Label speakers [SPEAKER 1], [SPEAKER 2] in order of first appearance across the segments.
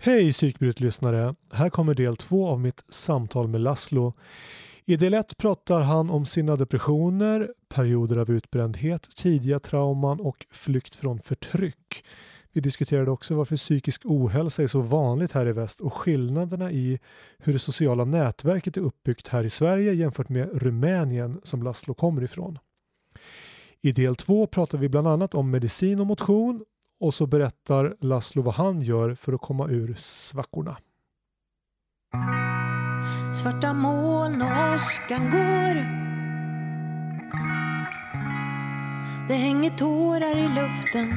[SPEAKER 1] Hej psykbrytlyssnare! Här kommer del två av mitt samtal med Laszlo. I del ett pratar han om sina depressioner, perioder av utbrändhet, tidiga trauman och flykt från förtryck. Vi diskuterade också varför psykisk ohälsa är så vanligt här i väst och skillnaderna i hur det sociala nätverket är uppbyggt här i Sverige jämfört med Rumänien som Laszlo kommer ifrån. I del två pratar vi bland annat om medicin och motion och så berättar Laszlo vad han gör för att komma ur svackorna.
[SPEAKER 2] Svarta moln och åskan går. Det hänger tårar i luften.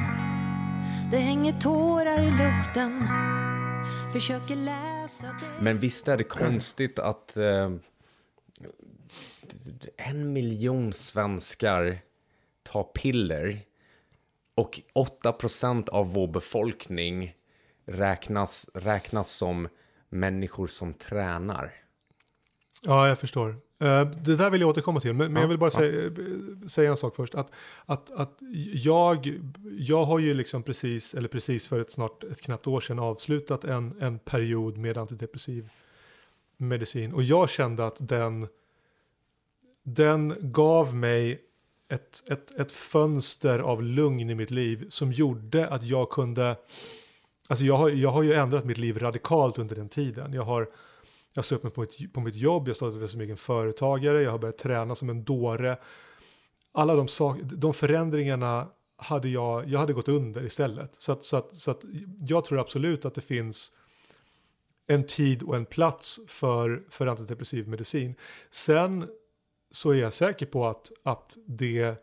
[SPEAKER 2] Det hänger tårar i luften. Försöker läsa det.
[SPEAKER 3] Men visst är det konstigt att eh, en miljon svenskar tar piller och 8% av vår befolkning räknas, räknas som människor som tränar.
[SPEAKER 1] Ja, jag förstår. Eh, Det där vill jag återkomma till, men, men jag vill bara säga, säga en sak först. Att, att, att jag, jag har ju liksom precis, eller precis för ett snart ett knappt år sedan avslutat en, en period med antidepressiv medicin. Och jag kände att den, den gav mig ett, ett, ett fönster av lugn i mitt liv som gjorde att jag kunde Alltså jag har, jag har ju ändrat mitt liv radikalt under den tiden. Jag har jag har sökt mig på mitt, på mitt jobb, jag startade som egen företagare, jag har börjat träna som en dåre. Alla de, sak, de förändringarna hade jag, jag hade gått under istället. Så att, så, att, så att jag tror absolut att det finns en tid och en plats för, för antidepressiv medicin. Sen så är jag säker på att, att, det,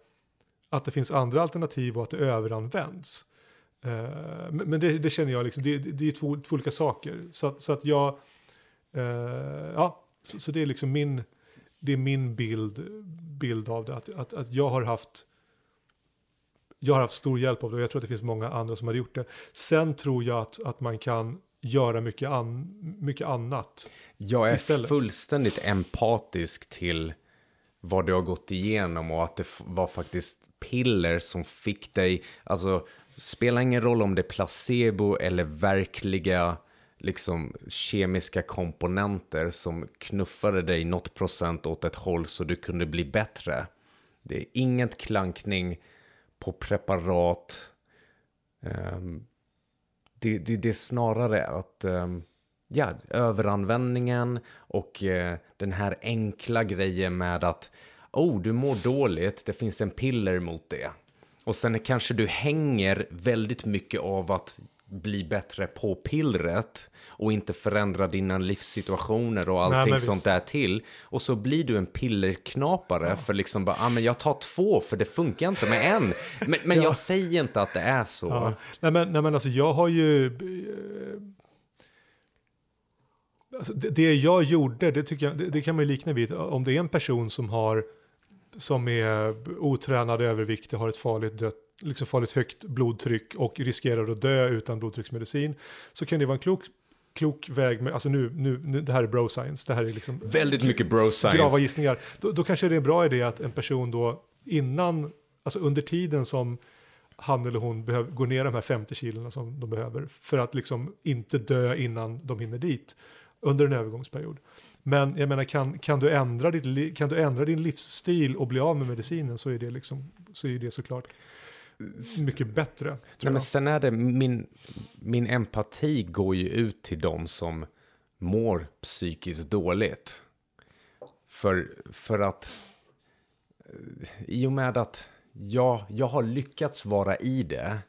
[SPEAKER 1] att det finns andra alternativ och att det överanvänds. Eh, men men det, det känner jag liksom, det, det är två, två olika saker. Så så att jag, eh, ja, så, så det är liksom min, det är min bild, bild av det. Att, att, att jag har haft jag har haft stor hjälp av det och jag tror att det finns många andra som har gjort det. Sen tror jag att, att man kan göra mycket, an, mycket annat.
[SPEAKER 3] Jag är
[SPEAKER 1] Istället.
[SPEAKER 3] fullständigt empatisk till vad du har gått igenom och att det var faktiskt piller som fick dig, alltså spelar ingen roll om det är placebo eller verkliga liksom kemiska komponenter som knuffade dig något procent åt ett håll så du kunde bli bättre. Det är inget klankning på preparat. Um, det, det, det är snarare att um, ja, överanvändningen och eh, den här enkla grejen med att oh, du mår dåligt, det finns en piller mot det. Och sen kanske du hänger väldigt mycket av att bli bättre på pillret och inte förändra dina livssituationer och allting
[SPEAKER 1] men
[SPEAKER 3] sånt
[SPEAKER 1] visst.
[SPEAKER 3] där till. Och så blir du en pillerknapare för liksom bara, ah, men jag tar två för det funkar inte med en. Men, men
[SPEAKER 1] Ja.
[SPEAKER 3] jag säger inte att det är så.
[SPEAKER 1] Ja. Nej, men, nej men alltså jag har ju... Alltså det, det jag gjorde, det, tycker jag, det, det kan man ju likna vid. Om det är en person som har som är otränad, överviktig, har ett farligt, dött, liksom farligt högt blodtryck och riskerar att dö utan blodtrycksmedicin. Så kan det vara en klok, klok väg med, alltså nu, nu, nu, det här är bro science, det här är liksom
[SPEAKER 3] Väldigt mycket bro
[SPEAKER 1] grava
[SPEAKER 3] science.
[SPEAKER 1] gissningar. Då, då kanske det är en bra idé att en person då innan, alltså under tiden som han eller hon behöver, går ner de här 50 kilona som de behöver för att liksom inte dö innan de hinner dit under en övergångsperiod. Men jag menar, kan, kan, du ändra ditt, kan du ändra din livsstil och bli av med medicinen så är det, liksom, så är det såklart mycket bättre.
[SPEAKER 3] Nej, men sen är det, min, min empati går ju ut till de som mår psykiskt dåligt. För, för att eh, i och med att jag, jag har lyckats vara i det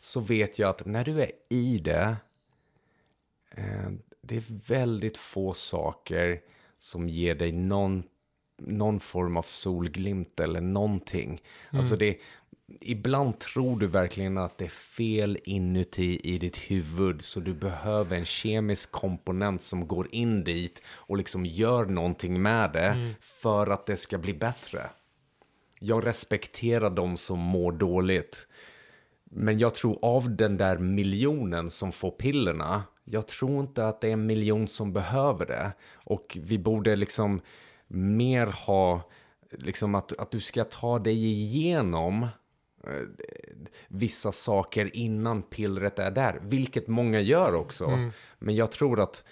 [SPEAKER 3] så vet jag att när du är i det eh, det är väldigt få saker som ger dig någon, någon form av solglimt eller någonting. Alltså det, ibland tror du verkligen att det är fel inuti i ditt huvud så du behöver en kemisk komponent som går in dit och liksom gör någonting med det för att det ska bli bättre. Jag respekterar de som mår dåligt. Men jag tror av den där miljonen som får pillerna, jag tror inte att det är en miljon som behöver det. Och vi borde liksom mer ha, liksom att, att du ska ta dig igenom eh, vissa saker innan pillret är där, vilket många gör också.
[SPEAKER 1] Mm.
[SPEAKER 3] Men jag tror att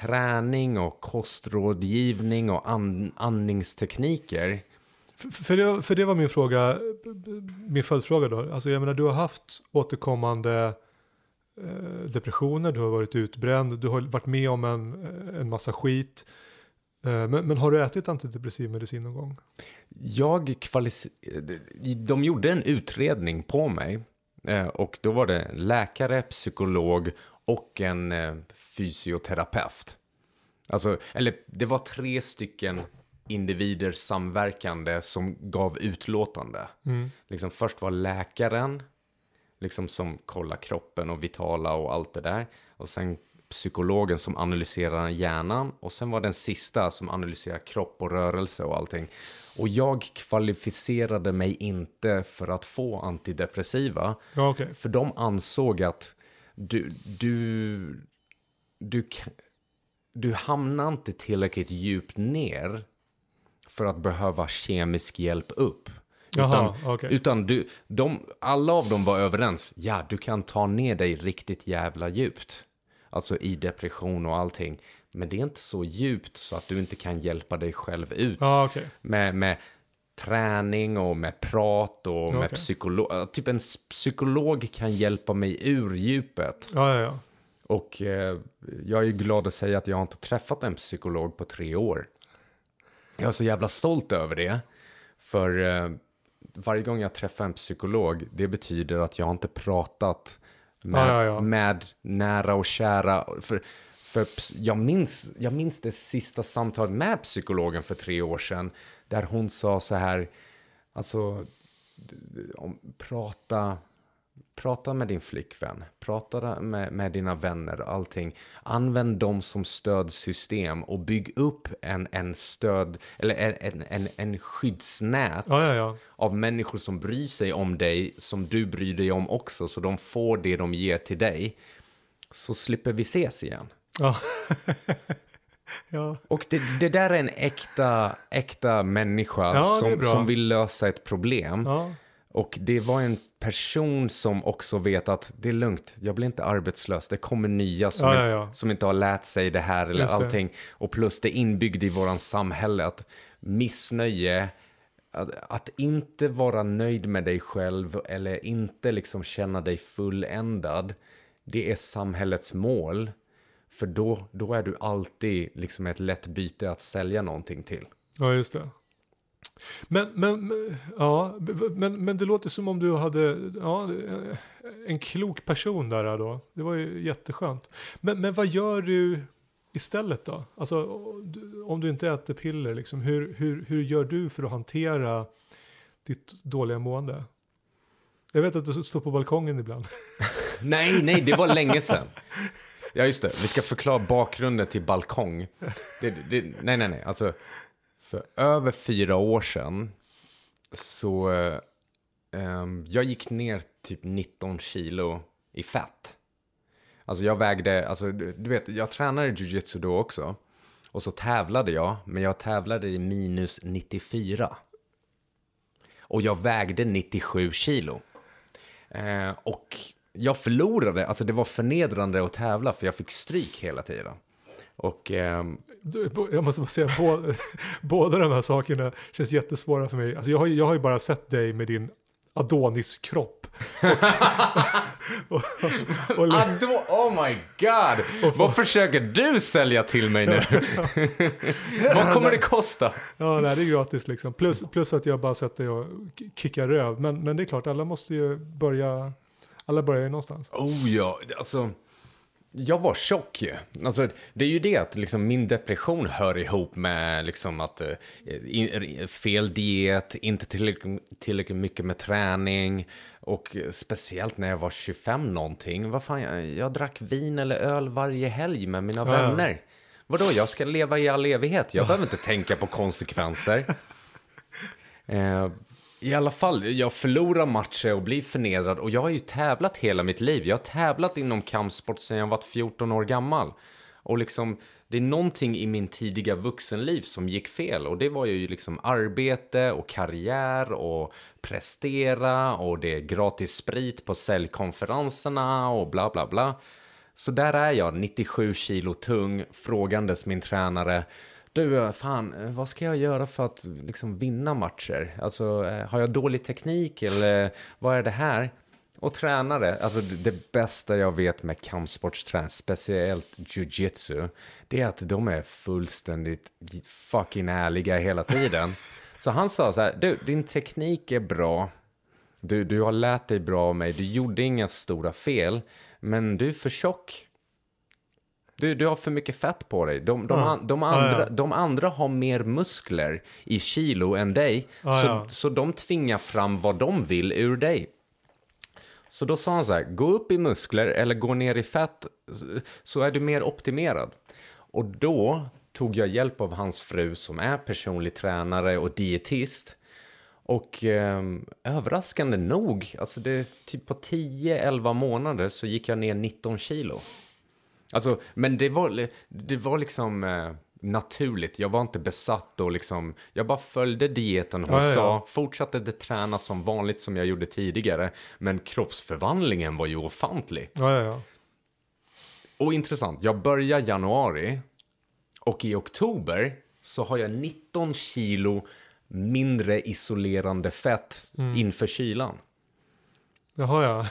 [SPEAKER 3] träning och kostrådgivning och an, andningstekniker,
[SPEAKER 1] För, för, det, för det var min fråga, min följdfråga då. Alltså jag menar du har haft återkommande depressioner, du har varit utbränd, du har varit med om en, en massa skit. Eh, men, men har du ätit antidepressiv medicin någon gång?
[SPEAKER 3] jag kvalific- de gjorde en utredning på mig eh, och då var det läkare, psykolog och en eh, fysioterapeut. Alltså, eller det var tre stycken individer samverkande som gav utlåtande. Liksom först var läkaren, liksom som kollar kroppen och vitala och allt det där. Och sen psykologen som analyserar hjärnan. Och sen var den sista som analyserar kropp och rörelse och allting. Och jag kvalificerade mig inte för att få antidepressiva.
[SPEAKER 1] Ja, okej.
[SPEAKER 3] För de ansåg att du, du, du, du hamnar inte tillräckligt djupt ner för att behöva kemisk hjälp upp.
[SPEAKER 1] Jaha,
[SPEAKER 3] utan
[SPEAKER 1] okej.
[SPEAKER 3] utan du, de, alla av dem var överens. Ja, du kan ta ner dig riktigt jävla djupt. Alltså i depression och allting. Men det är inte så djupt så att du inte kan hjälpa dig själv ut.
[SPEAKER 1] Ja, okej.
[SPEAKER 3] Med, med träning och med prat och med
[SPEAKER 1] Okej.
[SPEAKER 3] psykolog. Typ en psykolog kan hjälpa mig ur djupet.
[SPEAKER 1] Ja, ja, ja.
[SPEAKER 3] Och eh, jag är ju glad att säga att jag inte träffat en psykolog på tre år. Jag är så jävla stolt över det. För eh, varje gång jag träffar en psykolog, det betyder att jag inte pratat med,
[SPEAKER 1] Ja, ja, ja.
[SPEAKER 3] med nära och kära. För, för jag, minns, jag minns det sista samtalet med psykologen för tre år sedan. Där hon sa så här, alltså, om, prata, prata med din flickvän, prata med, med dina vänner och allting. Använd dem som stödsystem och bygg upp en, en stöd, eller en, en, en, skyddsnät
[SPEAKER 1] Ja, ja, ja.
[SPEAKER 3] av människor som bryr sig om dig, som du bryr dig om också, så de får det de ger till dig. Så slipper vi ses igen.
[SPEAKER 1] Ja.
[SPEAKER 3] Och det, det där är en äkta, äkta människa
[SPEAKER 1] Ja,
[SPEAKER 3] som, som vill lösa ett problem.
[SPEAKER 1] ja.
[SPEAKER 3] Och det var en person som också vet att det är lugnt, jag blir inte arbetslös, det kommer nya som,
[SPEAKER 1] Ja, ja, ja.
[SPEAKER 3] som inte har lärt sig det här eller
[SPEAKER 1] Just det.
[SPEAKER 3] allting. Och plus det är inbyggd i våran samhälle att missnöje, att, att inte vara nöjd med dig själv eller inte liksom känna dig fulländad, det är samhällets mål. För då, då är du alltid liksom ett lätt byte att sälja någonting till.
[SPEAKER 1] Ja, just det. Men, men, men- ja, men, men det låter som om du hade ja, en klok person där då. Det var ju jätteskönt. Men, men vad gör du istället då? Alltså om du inte äter piller, liksom, hur, hur, hur gör du för att hantera ditt dåliga mående? Jag vet att du står på balkongen ibland.
[SPEAKER 3] Nej, nej, det var länge sedan. Ja, just det. Vi ska förklara bakgrunden till balkong. Det, det, nej, nej, nej. Alltså, för över fyra år sedan så... Eh, jag gick ner typ 19 kilo i fett. Alltså jag vägde, alltså du, du vet, jag tränade jujutsu då också. Och så tävlade jag, men jag tävlade i minus 94. Och jag vägde 97 kilo. Eh, och jag förlorade, alltså det var förnedrande att tävla för jag fick stryk hela tiden. Och ehm,
[SPEAKER 1] Jag måste bara säga, båda, båda de här sakerna känns jättesvåra för mig. Alltså jag, har, jag har ju bara sett dig med din Adonis-kropp. Och, och, och,
[SPEAKER 3] Ado, oh my god! Vad försöker du sälja till mig nu? Vad kommer det kosta?
[SPEAKER 1] ja, nej, det är gratis liksom. Plus, plus att jag bara dig och kickar röv. Men, men det är klart, alla måste ju börja, alla börjar ju någonstans.
[SPEAKER 3] Oh ja, alltså. Jag var tjock ju. Alltså, det är ju det att liksom, min depression hör ihop med liksom, att eh, in, fel diet, inte tillräckligt, tillräckligt mycket med träning och speciellt när jag var 25 någonting. Vad fan, jag, jag drack vin eller öl varje helg med mina
[SPEAKER 1] ja.
[SPEAKER 3] vänner. Vadå, jag ska leva i all evighet. Jag behöver inte tänka på konsekvenser. Eh, i alla fall, jag förlorar matcher och blir förnedrad och jag har ju tävlat hela mitt liv. Jag har tävlat inom kampsport sedan jag var 14 år gammal. Och liksom, det är någonting i min tidiga vuxenliv som gick fel. Och det var ju liksom arbete och karriär och prestera och det är gratis sprit på säljkonferenserna och bla bla bla. Så där är jag, 97 kilo tung, frågandes min tränare. Du, fan, vad ska jag göra för att liksom vinna matcher? Alltså, eh, har jag dålig teknik eller vad är det här? Och tränare, alltså det bästa jag vet med kampsportsträning, speciellt jujitsu, det är att de är fullständigt fucking ärliga hela tiden. Så han sa så här, du, din teknik är bra, du, du har lärt dig bra av mig, du gjorde inga stora fel, men du är för tjock. Du, du har för mycket fett på dig. De, de,
[SPEAKER 1] Ja.
[SPEAKER 3] an- de,
[SPEAKER 1] Ja,
[SPEAKER 3] andra,
[SPEAKER 1] ja.
[SPEAKER 3] de andra har mer muskler i kilo än dig.
[SPEAKER 1] Ja,
[SPEAKER 3] så,
[SPEAKER 1] ja.
[SPEAKER 3] så de tvingar fram vad de vill ur dig. Så då sa han så här, gå upp i muskler eller gå ner i fett så- är du mer optimerad. Och då tog jag hjälp av hans fru som är personlig tränare och dietist. Och eh, överraskande nog, alltså det typ på 10-11 månader så gick jag ner 19 kilo. Alltså, men det var, det var liksom eh, naturligt. Jag var inte besatt och liksom, jag bara följde dieten hon
[SPEAKER 1] Ja, ja, ja.
[SPEAKER 3] sa, fortsatte det träna som vanligt som jag gjorde tidigare. Men kroppsförvandlingen var ju ofantlig.
[SPEAKER 1] Ja.
[SPEAKER 3] Och intressant, jag börjar januari och i oktober så har jag 19 kilo mindre isolerande fett
[SPEAKER 1] Mm.
[SPEAKER 3] inför kylan.
[SPEAKER 1] Jaha, ja.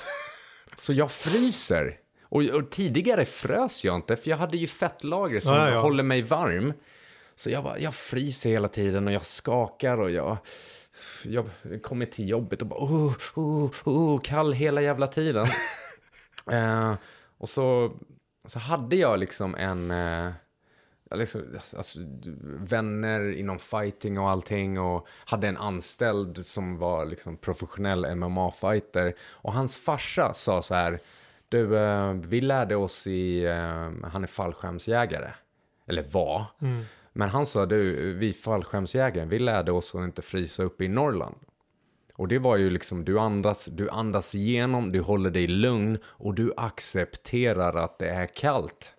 [SPEAKER 3] Så jag fryser. Och, och tidigare frös jag inte, för jag hade ju fettlager som
[SPEAKER 1] Ja, ja.
[SPEAKER 3] håller mig varm. Så jag, bara, jag fryser hela tiden och jag skakar och jag, jag kommer till jobbet och bara oh, oh, oh, kall hela jävla tiden. eh, och så, så hade jag liksom en... Eh, liksom, alltså, vänner inom fighting och allting och hade en anställd som var liksom professionell MMA-fighter. Och hans farsa sa så här, du, eh, vi lärde oss i, eh, han är fallskärmsjägare, eller var.
[SPEAKER 1] Mm.
[SPEAKER 3] Men han sa, du, vi fallskärmsjägare, vi lärde oss att inte frysa upp i Norrland. Och det var ju liksom, du andas, du andas igenom, du håller dig lugn och du accepterar att det är kallt.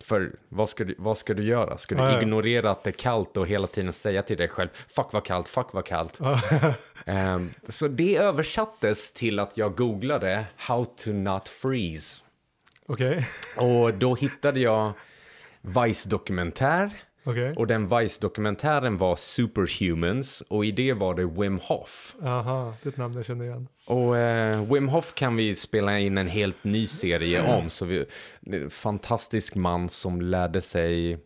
[SPEAKER 3] För vad ska du, vad ska du göra? Ska du
[SPEAKER 1] Ja, ja.
[SPEAKER 3] ignorera att det är kallt och hela tiden säga till dig själv, fuck vad kallt, fuck vad kallt. så det översattes till att jag googlade how to not freeze.
[SPEAKER 1] Okej.
[SPEAKER 3] Och då hittade jag Vice-dokumentär.
[SPEAKER 1] Okej.
[SPEAKER 3] Och den Vice-dokumentären var Superhumans och i det var det Wim Hof.
[SPEAKER 1] Aha, det är ett namn jag känner igen.
[SPEAKER 3] Och eh, Wim Hof kan vi spela in en helt ny serie om. Så vi, fantastisk man som lärde sig,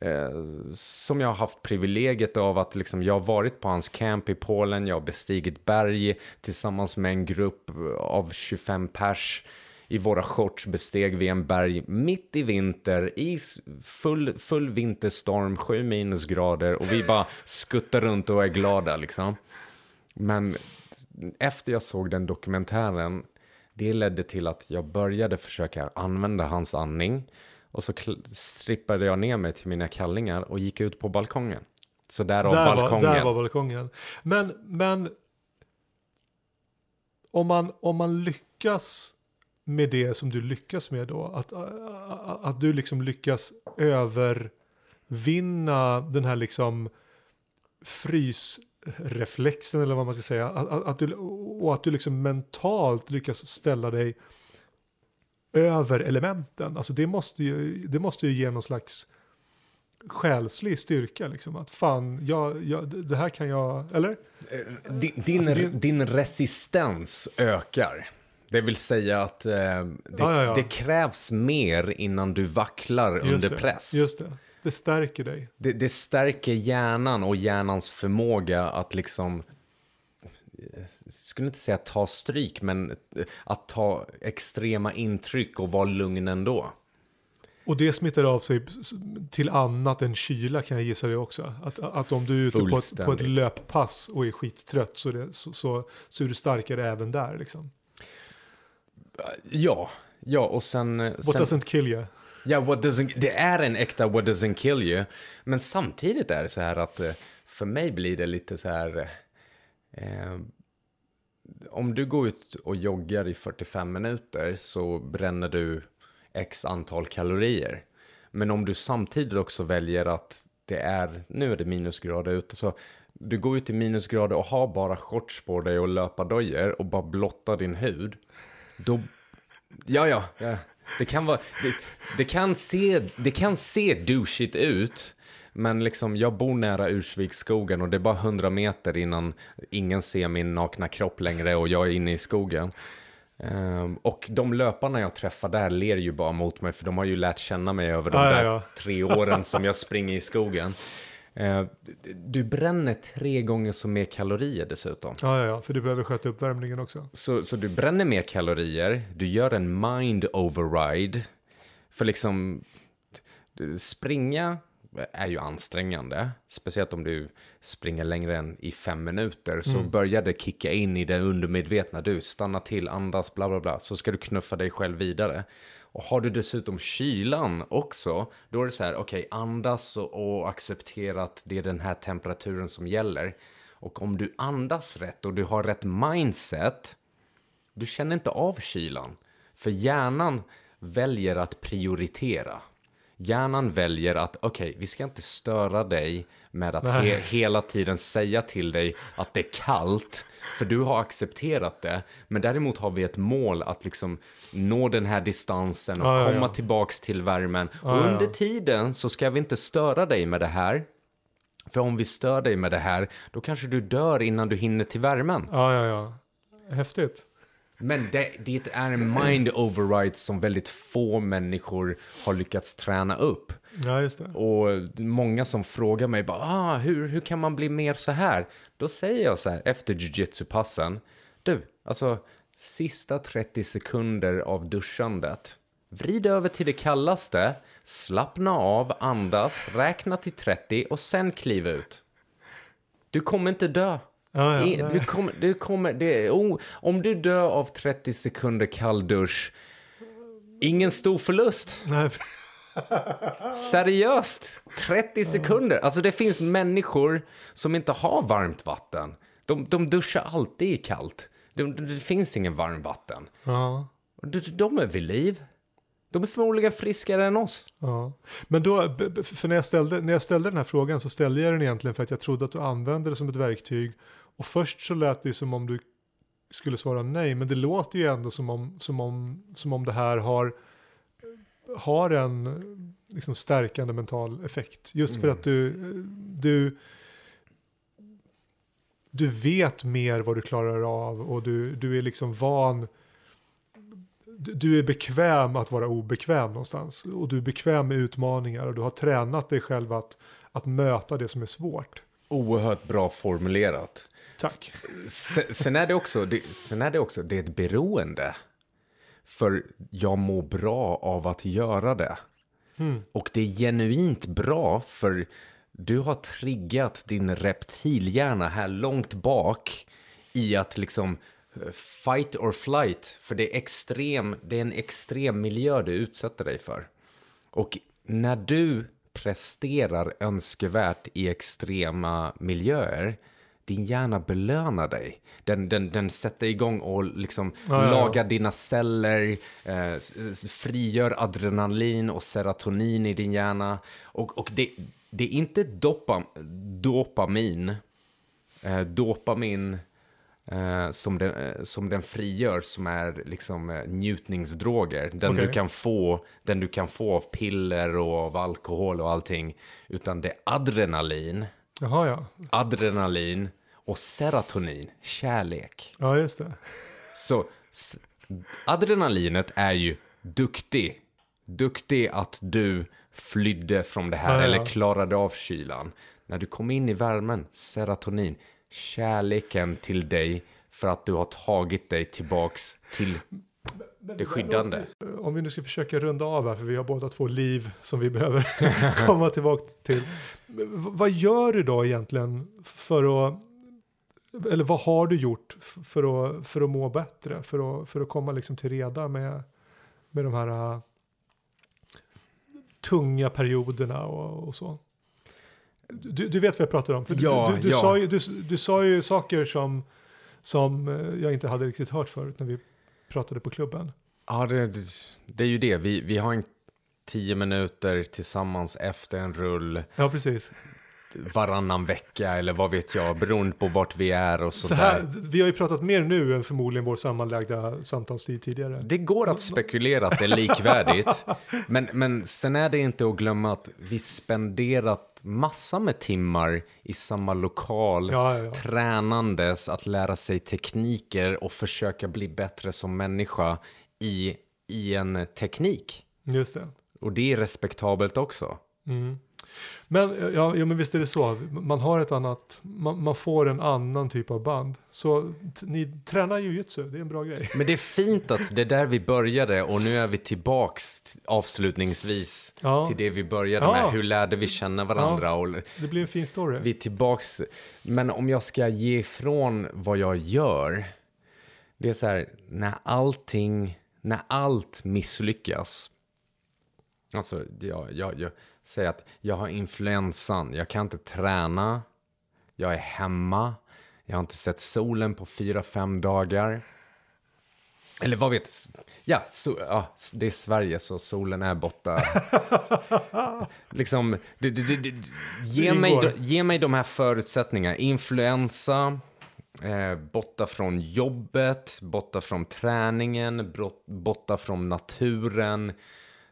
[SPEAKER 3] eh, som jag har haft privilegiet av att liksom, jag har varit på hans camp i Polen, jag har bestigit berg tillsammans med en grupp av 25 pers. I våra shorts besteg vi en berg mitt i vinter i full, full vinterstorm, sju minusgrader och vi bara skuttar runt och är glada liksom. Men efter jag såg den dokumentären, det ledde till att jag började försöka använda hans andning. Och så strippade jag ner mig till mina kallingar och gick ut på balkongen. Så därav
[SPEAKER 1] Där var,
[SPEAKER 3] balkongen.
[SPEAKER 1] där var balkongen. Men, men om, man, om man lyckas med det som du lyckas med då, att, att, du liksom lyckas övervinna den här liksom frysreflexen eller vad man ska säga, att, att du, och att du liksom mentalt lyckas ställa dig över elementen. Alltså det måste ju, det måste ju ge någon slags själslig styrka liksom. Att fan, jag, jag, det här kan jag, eller?
[SPEAKER 3] Din, din,
[SPEAKER 1] Alltså, det-
[SPEAKER 3] din resistens ökar. Det vill säga att eh, det,
[SPEAKER 1] Ja, ja, ja.
[SPEAKER 3] det krävs mer innan du vacklar under
[SPEAKER 1] det,
[SPEAKER 3] press.
[SPEAKER 1] Just det, det stärker dig.
[SPEAKER 3] Det, det stärker hjärnan och hjärnans förmåga att liksom, jag skulle inte säga ta stryk, men att ta extrema intryck och vara lugn ändå.
[SPEAKER 1] Och det smittar av sig till annat än kyla kan jag gissa det också. Att, att om du är ute på ett, på ett löppass och är skittrött så, det, så, så, så är du starkare även där liksom.
[SPEAKER 3] Ja, ja och sen...
[SPEAKER 1] What
[SPEAKER 3] sen
[SPEAKER 1] doesn't kill you?
[SPEAKER 3] Ja, what doesn't, det är en äkta what doesn't kill you. Men samtidigt är det så här att eh, för mig blir det lite så här... Eh, om du går ut och joggar i 45 minuter så bränner du x antal kalorier. Men om du samtidigt också väljer att det är, nu är det minusgrader ute, så du går ut i minusgrader och har bara shorts på dig och löpardojor och bara blottar din hud. Då, ja, ja, ja. Det kan vara, det, det kan se, det kan se douchigt ut. Men liksom, jag bor nära Ursviksskogen och det är bara 100 meter innan ingen ser min nakna kropp längre och jag är inne i skogen. Um, och de löparna jag träffar där ler ju bara mot mig för de har ju lärt känna mig över de
[SPEAKER 1] ja,
[SPEAKER 3] där
[SPEAKER 1] ja.
[SPEAKER 3] tre åren som jag springer i skogen. Uh, du bränner tre gånger så mer kalorier dessutom.
[SPEAKER 1] Ja, ja, ja, för du behöver sköta uppvärmningen också.
[SPEAKER 3] Så, så du bränner mer kalorier, du gör en mind override. För liksom, springa är ju ansträngande. Speciellt om du springer längre än i fem minuter. Så börjar det kicka in i det undermedvetna. Du, stanna till, andas, bla bla bla. Så ska du knuffa dig själv vidare. Och har du dessutom kylan också, då är det så här, okej, andas och, och acceptera att det är den här temperaturen som gäller. Och om du andas rätt och du har rätt mindset, du känner inte av kylan. För hjärnan väljer att prioritera. Hjärnan väljer att, okej, vi ska inte störa dig med att he- hela tiden säga till dig att det är kallt. För du har accepterat det. Men däremot har vi ett mål att liksom nå den här distansen och
[SPEAKER 1] ja,
[SPEAKER 3] komma
[SPEAKER 1] ja.
[SPEAKER 3] tillbaks till värmen.
[SPEAKER 1] Ja,
[SPEAKER 3] och under tiden så ska vi inte störa dig med det här. För om vi stör dig med det här, då kanske du dör innan du hinner till värmen.
[SPEAKER 1] Ja, ja, ja. Häftigt.
[SPEAKER 3] Men det, det är en mind override som väldigt få människor har lyckats träna upp.
[SPEAKER 1] Ja, just det.
[SPEAKER 3] Och många som frågar mig bara, ah, hur, hur kan man bli mer så här? Då säger jag så här efter jujitsu-passen, du, alltså sista 30 sekunder av duschandet, vrid över till det kallaste, slappna av, andas, räkna till 30 och sen kliv ut. Du kommer inte dö.
[SPEAKER 1] Ja, ja,
[SPEAKER 3] du kommer, du kommer, det, oh, om du dör av 30 sekunder kall dusch, ingen stor förlust.
[SPEAKER 1] Nej,
[SPEAKER 3] Seriöst! 30 sekunder. Alltså det finns människor som inte har varmt vatten. De, de duschar alltid i kallt. Det, det finns ingen varmvatten.
[SPEAKER 1] ja.
[SPEAKER 3] Och De, de är vid liv. De är förmodligen friskare än oss.
[SPEAKER 1] Ja. Men då, för när jag, ställde, när jag ställde den här frågan så ställde jag den egentligen för att jag trodde att du använde det som ett verktyg. Och först så lät det som om du skulle svara nej, men det låter ju ändå som om, som om, som om det här har, har en liksom, stärkande mental effekt. Just för att du, du, du vet mer vad du klarar av och du, du är liksom van du- du är bekväm att vara obekväm någonstans. Och du är bekväm med utmaningar och du har tränat dig själv att, att möta det som är svårt.
[SPEAKER 3] Oerhört bra formulerat.
[SPEAKER 1] Tack.
[SPEAKER 3] Sen, sen, är det också, det, sen är det också, det är ett beroende. För jag mår bra av att göra det. Och det är genuint bra för du har triggat din reptilhjärna här långt bak i att liksom eh, fight or flight. För det är, extrem, det är en extrem miljö du utsätter dig för. Och när du presterar önskvärt i extrema miljöer, din hjärna belönar dig. Den, den, den sätter igång och liksom
[SPEAKER 1] Ja, ja,
[SPEAKER 3] lagar dina celler, eh, frigör adrenalin och serotonin i din hjärna. Och, och det, det är inte dopa, dopamin, eh, dopamin eh, som, den, eh, som den frigör som är liksom eh, njutningsdroger. Den,
[SPEAKER 1] Okej.
[SPEAKER 3] du kan få, den du kan få av piller och av alkohol och allting. Utan det är adrenalin,
[SPEAKER 1] Jaha ja.
[SPEAKER 3] adrenalin och serotonin, kärlek.
[SPEAKER 1] Ja just det.
[SPEAKER 3] Så adrenalinet är ju duktig. Duktig att du flydde från det här
[SPEAKER 1] ja, ja.
[SPEAKER 3] eller klarade av kylan. När du kom in i värmen, serotonin, kärleken till dig för att du har tagit dig tillbaks till det skyddande.
[SPEAKER 1] Om vi nu ska försöka runda av här, för vi har båda två liv som vi behöver komma tillbaka till. Vad gör du då egentligen för att, eller vad har du gjort för att, för att må bättre? För att, för att komma liksom till reda med, med de här äh, tunga perioderna och, och så. Du, du vet vad jag pratar om. För du-
[SPEAKER 3] Ja,
[SPEAKER 1] du, du,
[SPEAKER 3] ja.
[SPEAKER 1] Sa ju, du, du sa ju saker som, som eh, jag inte hade riktigt hört förut när vi pratade på klubben.
[SPEAKER 3] Ja, det, det, är ju det. Vi, vi har en tio minuter tillsammans efter en rull
[SPEAKER 1] Ja, precis.
[SPEAKER 3] Varannan vecka eller vad vet jag, beroende på vart vi är och
[SPEAKER 1] Så
[SPEAKER 3] sådär.
[SPEAKER 1] här, vi har ju pratat mer nu än förmodligen vår sammanlagda samtalstid tidigare.
[SPEAKER 3] Det går att spekulera att det är likvärdigt. men, men sen är det inte att glömma att vi spenderat massa med timmar i samma lokal.
[SPEAKER 1] Ja, ja, ja.
[SPEAKER 3] Tränandes att lära sig tekniker och försöka bli bättre som människa i, i en teknik.
[SPEAKER 1] Just det.
[SPEAKER 3] Och det är respektabelt också.
[SPEAKER 1] Men, ja, ja, men visst är det så. Man har ett annat, man, man får en annan typ av band. Så ni tränar jujutsu, det är en bra grej.
[SPEAKER 3] Men det är fint att det är där vi började och nu är vi tillbaks avslutningsvis
[SPEAKER 1] Ja.
[SPEAKER 3] till det vi började
[SPEAKER 1] Ja.
[SPEAKER 3] med. Hur lärde vi känna varandra? Och
[SPEAKER 1] Det blir en fin story.
[SPEAKER 3] vi är tillbaks. Men om jag ska ge ifrån vad jag gör. Det är så här, när allting, när allt misslyckas. Alltså, jag, jag, jag säger att jag har influensan, jag kan inte träna, jag är hemma, jag har inte sett solen på fyra, fem dagar. Eller vad vet ja, so, ja, det är Sverige så solen är borta. liksom, det, det, det, ge, mig, ge mig de här förutsättningarna. Influensa, eh, borta från jobbet, borta från träningen, borta från naturen.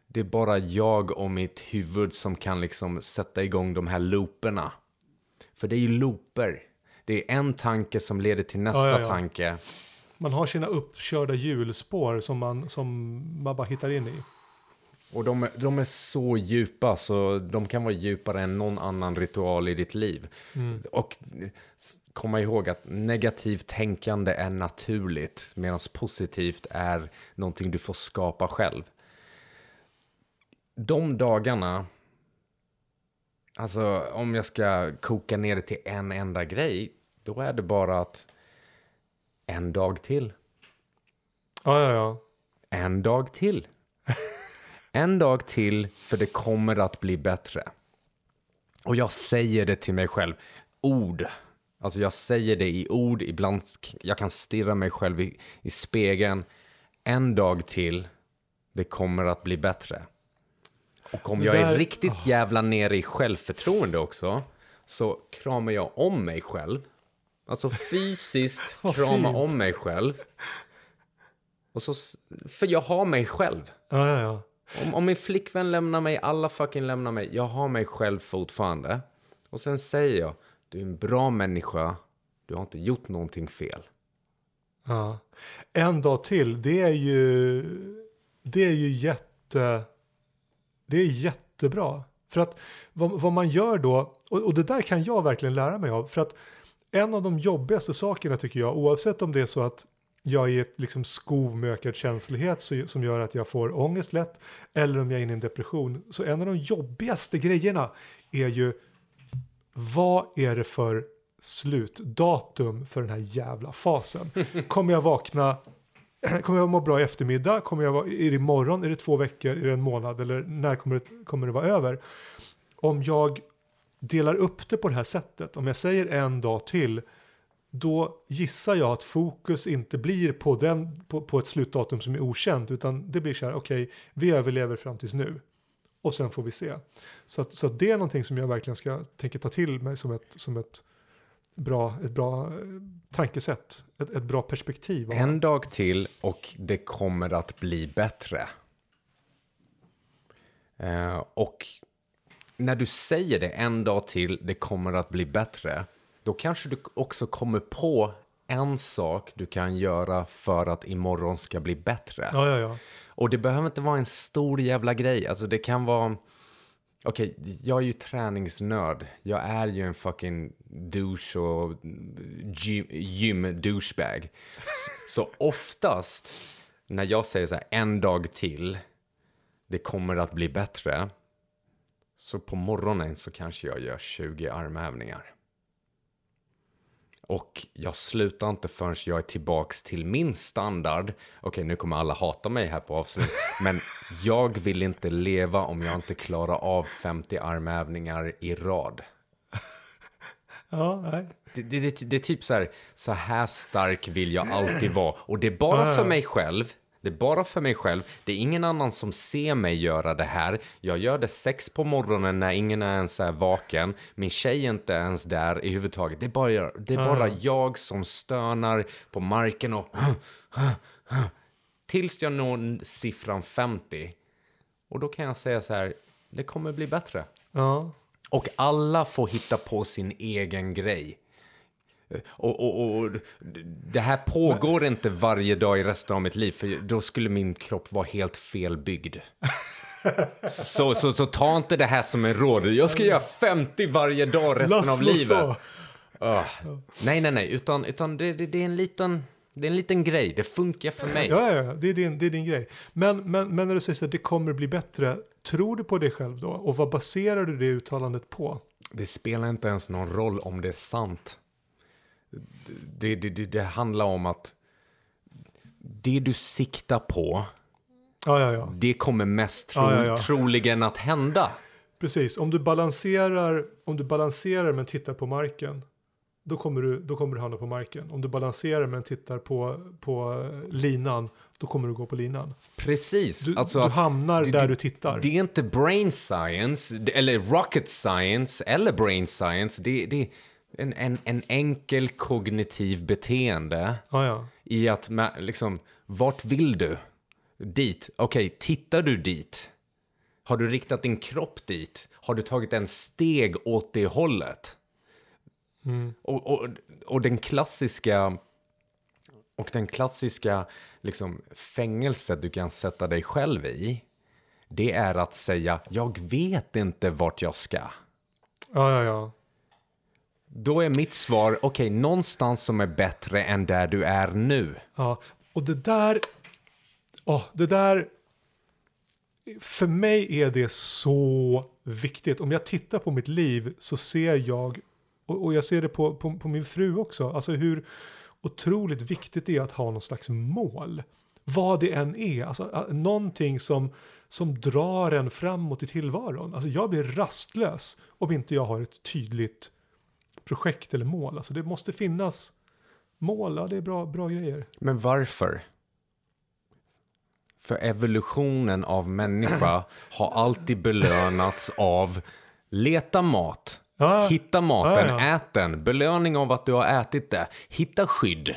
[SPEAKER 3] Det är bara jag och mitt huvud som kan liksom sätta igång de här looperna. För det är ju looper. Det är en tanke som leder till nästa
[SPEAKER 1] Ja, ja, ja.
[SPEAKER 3] tanke.
[SPEAKER 1] Man har sina uppkörda hjulspår som man, som man bara hittar in i.
[SPEAKER 3] Och de, är- de är så djupa så de kan vara djupare än någon annan ritual i ditt liv. Och eh, s- komma ihåg att negativt tänkande är naturligt medan positivt är någonting du får skapa själv. De dagarna, alltså om jag ska koka ner det till en enda grej, då är det bara att en dag till.
[SPEAKER 1] Ja, ja, ja.
[SPEAKER 3] En dag till. En dag till, för det kommer att bli bättre. Och jag säger det till mig själv. Ord. Alltså jag säger det i ord, ibland jag kan stirra mig själv i, i spegeln. En dag till, det kommer att bli bättre. Och om jag är riktigt jävla nere i självförtroende också, så kramar jag om mig själv. Alltså fysiskt krama
[SPEAKER 1] fint.
[SPEAKER 3] om mig själv. Och så, för jag har mig själv.
[SPEAKER 1] ja, ja, ja.
[SPEAKER 3] Om, om min flickvän lämnar mig, alla fucking lämnar mig. Jag har mig själv fortfarande. Och sen säger jag, du är en bra människa. Du har inte gjort någonting fel.
[SPEAKER 1] Ja. En dag till, det är ju, det är ju jätte, det är jättebra. För att vad, vad man gör då, och, och det där kan jag verkligen lära mig av. För att en av de jobbigaste sakerna tycker jag, oavsett om det är så att jag är i ett liksom skov med ökad känslighet så, som gör att jag får ångest lätt, eller om jag är inne i en depression. Så en av de jobbigaste grejerna är ju vad är det för slutdatum för den här jävla fasen? Kommer jag vakna, kommer jag må bra i eftermiddag? Kommer jag vara, är det imorgon? Är det två veckor? Är det en månad? Eller när kommer det, kommer det vara över? Om jag delar upp det på det här sättet, om jag säger en dag till, då gissar jag att fokus inte blir på, den, på, på ett slutdatum som är okänt, utan det blir så här, okej, vi överlever fram tills nu. Och sen får vi se. Så, att, så att det är någonting som jag verkligen ska tänka ta till mig som ett, som ett bra, ett bra eh, tankesätt. Ett, ett bra perspektiv.
[SPEAKER 3] En dag till och det kommer att bli bättre. Eh, och när du säger det en dag till, det kommer att bli bättre. Då kanske du också kommer på en sak du kan göra för att imorgon ska bli bättre.
[SPEAKER 1] Ja, ja, ja.
[SPEAKER 3] Och det behöver inte vara en stor jävla grej. Alltså det kan vara... Okej, jag är ju träningsnörd. Jag är ju en fucking douche och gym-douchebag. Gym så oftast när jag säger så här en dag till, det kommer att bli bättre. Så på morgonen så kanske jag gör 20 armhävningar. Och jag slutar inte förrän jag är tillbaks till min standard. Okej, nu kommer alla hata mig här på avslut. Men jag vill inte leva om jag inte klarar av 50 armhävningar i rad.
[SPEAKER 1] ja nej.
[SPEAKER 3] Det, det, det, det är typ så här, så här stark vill jag alltid vara. Och det är bara för mig själv. Det är bara för mig själv. Det är ingen annan som ser mig göra det här. Jag gör det sex på morgonen när ingen är ens är vaken. Min tjej är inte ens där i huvudtaget. Det är bara, det är bara jag som stönar på marken och... Tills jag når siffran 50. Och då kan jag säga så här, det kommer bli bättre.
[SPEAKER 1] Ja.
[SPEAKER 3] Och alla får hitta på sin egen grej. Och, och, och det här pågår inte varje dag i resten av mitt liv, för då skulle min kropp vara helt felbyggd. så, så, så ta inte det här som en råd. Jag ska göra 50 varje dag resten av livet. Ah. Nej, nej, nej, utan, utan det, det, det är en liten... Det är en liten grej, det funkar för mig.
[SPEAKER 1] Ja, ja, ja, det är din, det är din grej. Men, men, men när du säger här, det kommer bli bättre, tror du på dig själv då? Och vad baserar du det uttalandet på?
[SPEAKER 3] Det spelar inte ens någon roll om det är sant. Det, det, det, det handlar om att det du siktar på,
[SPEAKER 1] Ja, ja, ja.
[SPEAKER 3] det kommer mest tro, troligen att hända.
[SPEAKER 1] Precis, om du balanserar, om du balanserar men tittar på marken, då kommer du, då kommer du hamna på marken. Om du balanserar men tittar på, på eh, linan, då kommer du gå på linan.
[SPEAKER 3] Precis.
[SPEAKER 1] Du,
[SPEAKER 3] alltså
[SPEAKER 1] du hamnar
[SPEAKER 3] det-
[SPEAKER 1] där
[SPEAKER 3] det-
[SPEAKER 1] du tittar.
[SPEAKER 3] Det är inte brain science, eller rocket science, eller brain science. Det, det är en, en, en enkel kognitiv beteende
[SPEAKER 1] ja, ja.
[SPEAKER 3] i att, liksom, vart vill du? Dit. Okej, tittar du dit? Har du riktat din kropp dit? Har du tagit en steg åt det hållet? Och, och, och den klassiska och den klassiska liksom, fängelset du kan sätta dig själv i det är att säga jag vet inte vart jag ska.
[SPEAKER 1] ja, ja, ja.
[SPEAKER 3] Då är mitt svar okej, någonstans som är bättre än där du är nu.
[SPEAKER 1] Ja, och det där, åh, det där, för mig är det så viktigt. Om jag tittar på mitt liv så ser jag, och, och jag ser det på, på, på min fru också, alltså hur otroligt viktigt det är att ha någon slags mål. Vad det än är, alltså någonting som, som drar en framåt i tillvaron. Alltså jag blir rastlös om inte jag har ett tydligt projekt eller mål. Alltså det måste finnas mål, ja det är bra, bra grejer.
[SPEAKER 3] Men varför? För evolutionen av människa har alltid belönats av leta mat,
[SPEAKER 1] Ja.
[SPEAKER 3] hitta maten,
[SPEAKER 1] Ja, ja.
[SPEAKER 3] ät den, belöning av att du har ätit det, hitta skydd,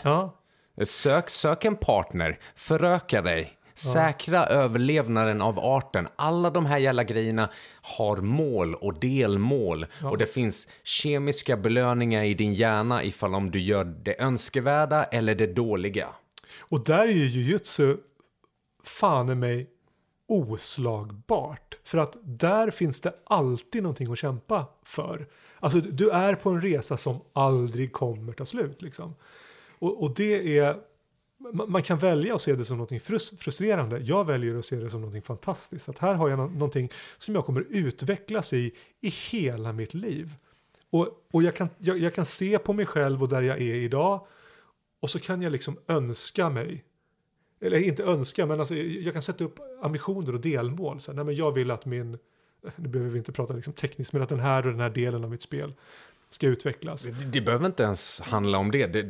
[SPEAKER 3] sök, sök en partner, föröka dig, säkra överlevnaden av arten. Alla de här jävla grejerna har mål och delmål och det finns kemiska belöningar i din hjärna ifall om du gör det önskvärda eller det dåliga.
[SPEAKER 1] Och där är ju jujutsu fan i mig oslagbart. För att där finns det alltid någonting att kämpa för. Alltså du är på en resa som aldrig kommer ta slut liksom. Och, och det är, man, kan välja att se det som något frustrerande. Jag väljer att se det som något fantastiskt. Att här har jag någonting som jag kommer utvecklas i i hela mitt liv. Och, och jag, kan, jag, jag kan se på mig själv och där jag är idag. Och så kan jag liksom önska mig eller inte önska, men alltså, jag kan sätta upp ambitioner och delmål. Så här, nej, men jag vill att min, nu behöver vi inte prata liksom tekniskt, men att den här och den här delen av mitt spel ska utvecklas.
[SPEAKER 3] Det, det behöver inte ens handla om det. det.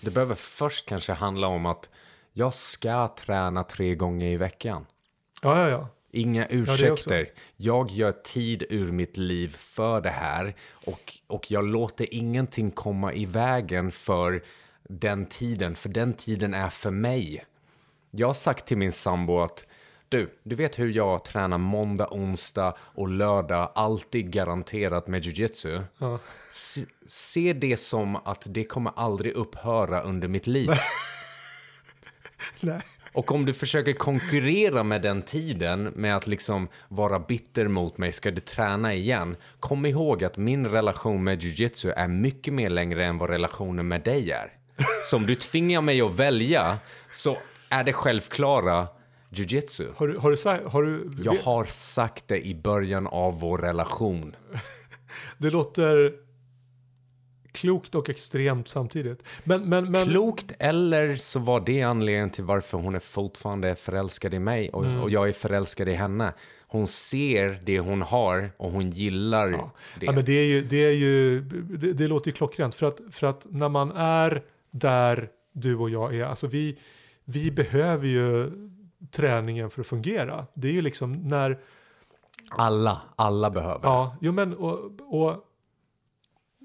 [SPEAKER 3] Det behöver först kanske handla om att jag ska träna tre gånger i veckan.
[SPEAKER 1] Ja, ja, ja.
[SPEAKER 3] Inga ursäkter. jag gör tid ur mitt liv för det här och, och jag låter ingenting komma i vägen för den tiden, för den tiden är för mig. Jag har sagt till min sambo att du, du vet hur jag tränar måndag, onsdag och lördag, alltid garanterat med jujitsu.
[SPEAKER 1] Ja.
[SPEAKER 3] Se, se det som att det kommer aldrig upphöra under mitt liv.
[SPEAKER 1] Nej.
[SPEAKER 3] Och om du försöker konkurrera med den tiden med att liksom vara bitter mot mig, ska du träna igen? Kom ihåg att min relation med jujitsu är mycket mer längre än vad relationen med dig är. Så om du tvingar mig att välja så är det självklara jujitsu.
[SPEAKER 1] Har du, har du, sagt- har du,
[SPEAKER 3] Jag har sagt det i början av vår relation.
[SPEAKER 1] Det låter klokt och extremt samtidigt. Men, men, men,
[SPEAKER 3] Klokt eller så var det anledningen till varför hon är fortfarande förälskad i mig och,
[SPEAKER 1] Mm.
[SPEAKER 3] och jag är förälskad i henne. Hon ser det hon har och hon gillar
[SPEAKER 1] Ja.
[SPEAKER 3] det.
[SPEAKER 1] Ja, men det, är ju, det, är ju, det, det låter ju klockrent. För att, för att när man är där du och jag är, alltså vi, vi behöver ju träningen för att fungera. Det är ju liksom när,
[SPEAKER 3] Alla, alla behöver.
[SPEAKER 1] ja, jo men och, och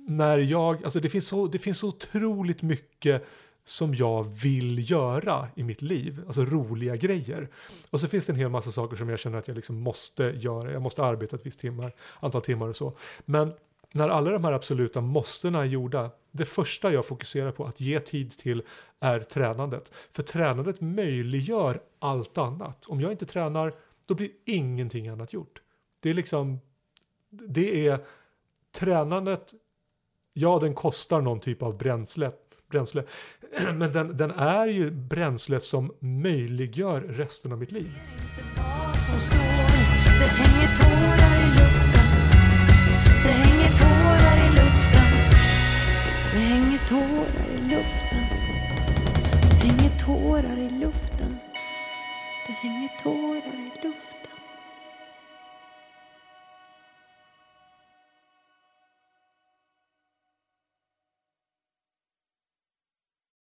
[SPEAKER 1] när jag, alltså det finns, så, det finns så otroligt mycket som jag vill göra i mitt liv, alltså roliga grejer. Och så finns det en hel massa saker som jag känner att jag liksom måste göra, jag måste arbeta ett visst timmar, antal timmar och så. Men när alla de här absoluta måstena är gjorda, det första jag fokuserar på att ge tid till är tränandet. För tränandet möjliggör allt annat. Om jag inte tränar, då blir ingenting annat gjort. Det är liksom, det är tränandet, ja den kostar någon typ av bränsle, bränsle men den, den är ju bränslet som möjliggör resten av mitt liv.
[SPEAKER 2] Tårar i luften. Det hänger tårar i luften.